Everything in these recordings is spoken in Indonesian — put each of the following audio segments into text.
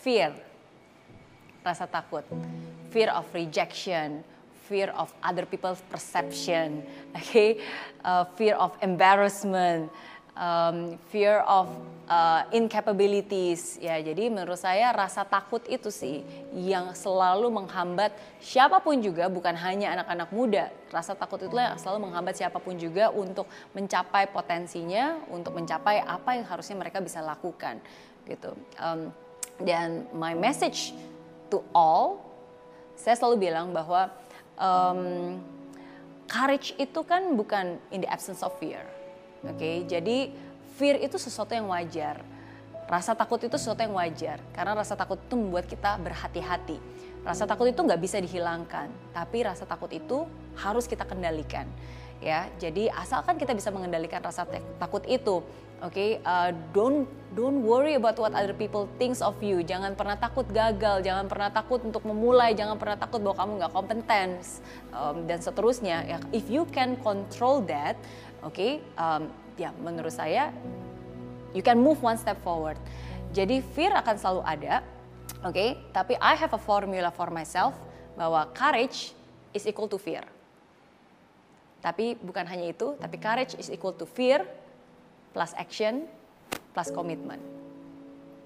fear, rasa takut, fear of rejection, fear of other people's perception, okay, uh, fear of embarrassment, um, fear of uh, incapabilities. Ya, jadi menurut saya rasa takut itu sih yang selalu menghambat siapa pun juga, bukan hanya anak-anak muda. Rasa takut itulah yang selalu menghambat siapa pun juga untuk mencapai potensinya, untuk mencapai apa yang harusnya mereka bisa lakukan, gitu. Um, dan my message to all, saya selalu bilang bahwa um, courage itu kan bukan in the absence of fear. Oke, okay? jadi fear itu sesuatu yang wajar. Rasa takut itu sesuatu yang wajar karena rasa takut itu membuat kita berhati-hati. Rasa takut itu nggak bisa dihilangkan, tapi rasa takut itu harus kita kendalikan. Ya, jadi asalkan kita bisa mengendalikan rasa takut itu, Oke, okay, uh, don't don't worry about what other people thinks of you. Jangan pernah takut gagal, jangan pernah takut untuk memulai, jangan pernah takut bahwa kamu nggak kompeten um, dan seterusnya. Ya, if you can control that, oke, okay, um, ya menurut saya you can move one step forward. Jadi fear akan selalu ada, oke. Okay, tapi I have a formula for myself bahwa courage is equal to fear. Tapi bukan hanya itu, tapi courage is equal to fear plus action plus komitmen.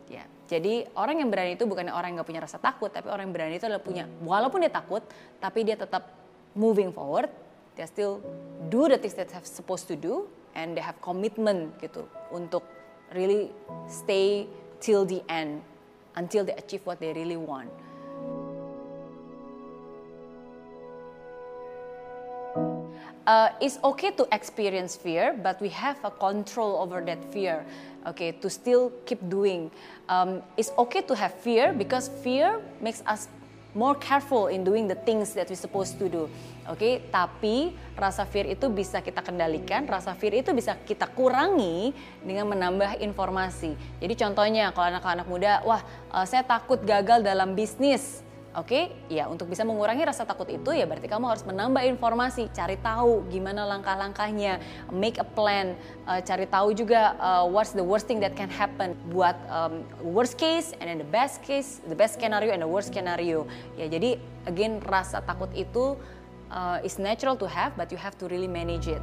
Ya, jadi orang yang berani itu bukan orang yang nggak punya rasa takut, tapi orang yang berani itu adalah punya, walaupun dia takut, tapi dia tetap moving forward, dia still do the things that have supposed to do, and they have commitment gitu untuk really stay till the end, until they achieve what they really want. Uh, it's okay to experience fear, but we have a control over that fear. Okay, to still keep doing. Um, it's okay to have fear because fear makes us more careful in doing the things that we supposed to do. Okay? tapi rasa fear itu bisa kita kendalikan, rasa fear itu bisa kita kurangi dengan menambah informasi. Jadi contohnya kalau anak-anak muda, wah uh, saya takut gagal dalam bisnis Oke, okay? ya untuk bisa mengurangi rasa takut itu ya berarti kamu harus menambah informasi, cari tahu gimana langkah-langkahnya, make a plan, uh, cari tahu juga uh, what's the worst thing that can happen, buat um, worst case and then the best case, the best scenario and the worst scenario. Ya jadi again rasa takut itu uh, is natural to have, but you have to really manage it.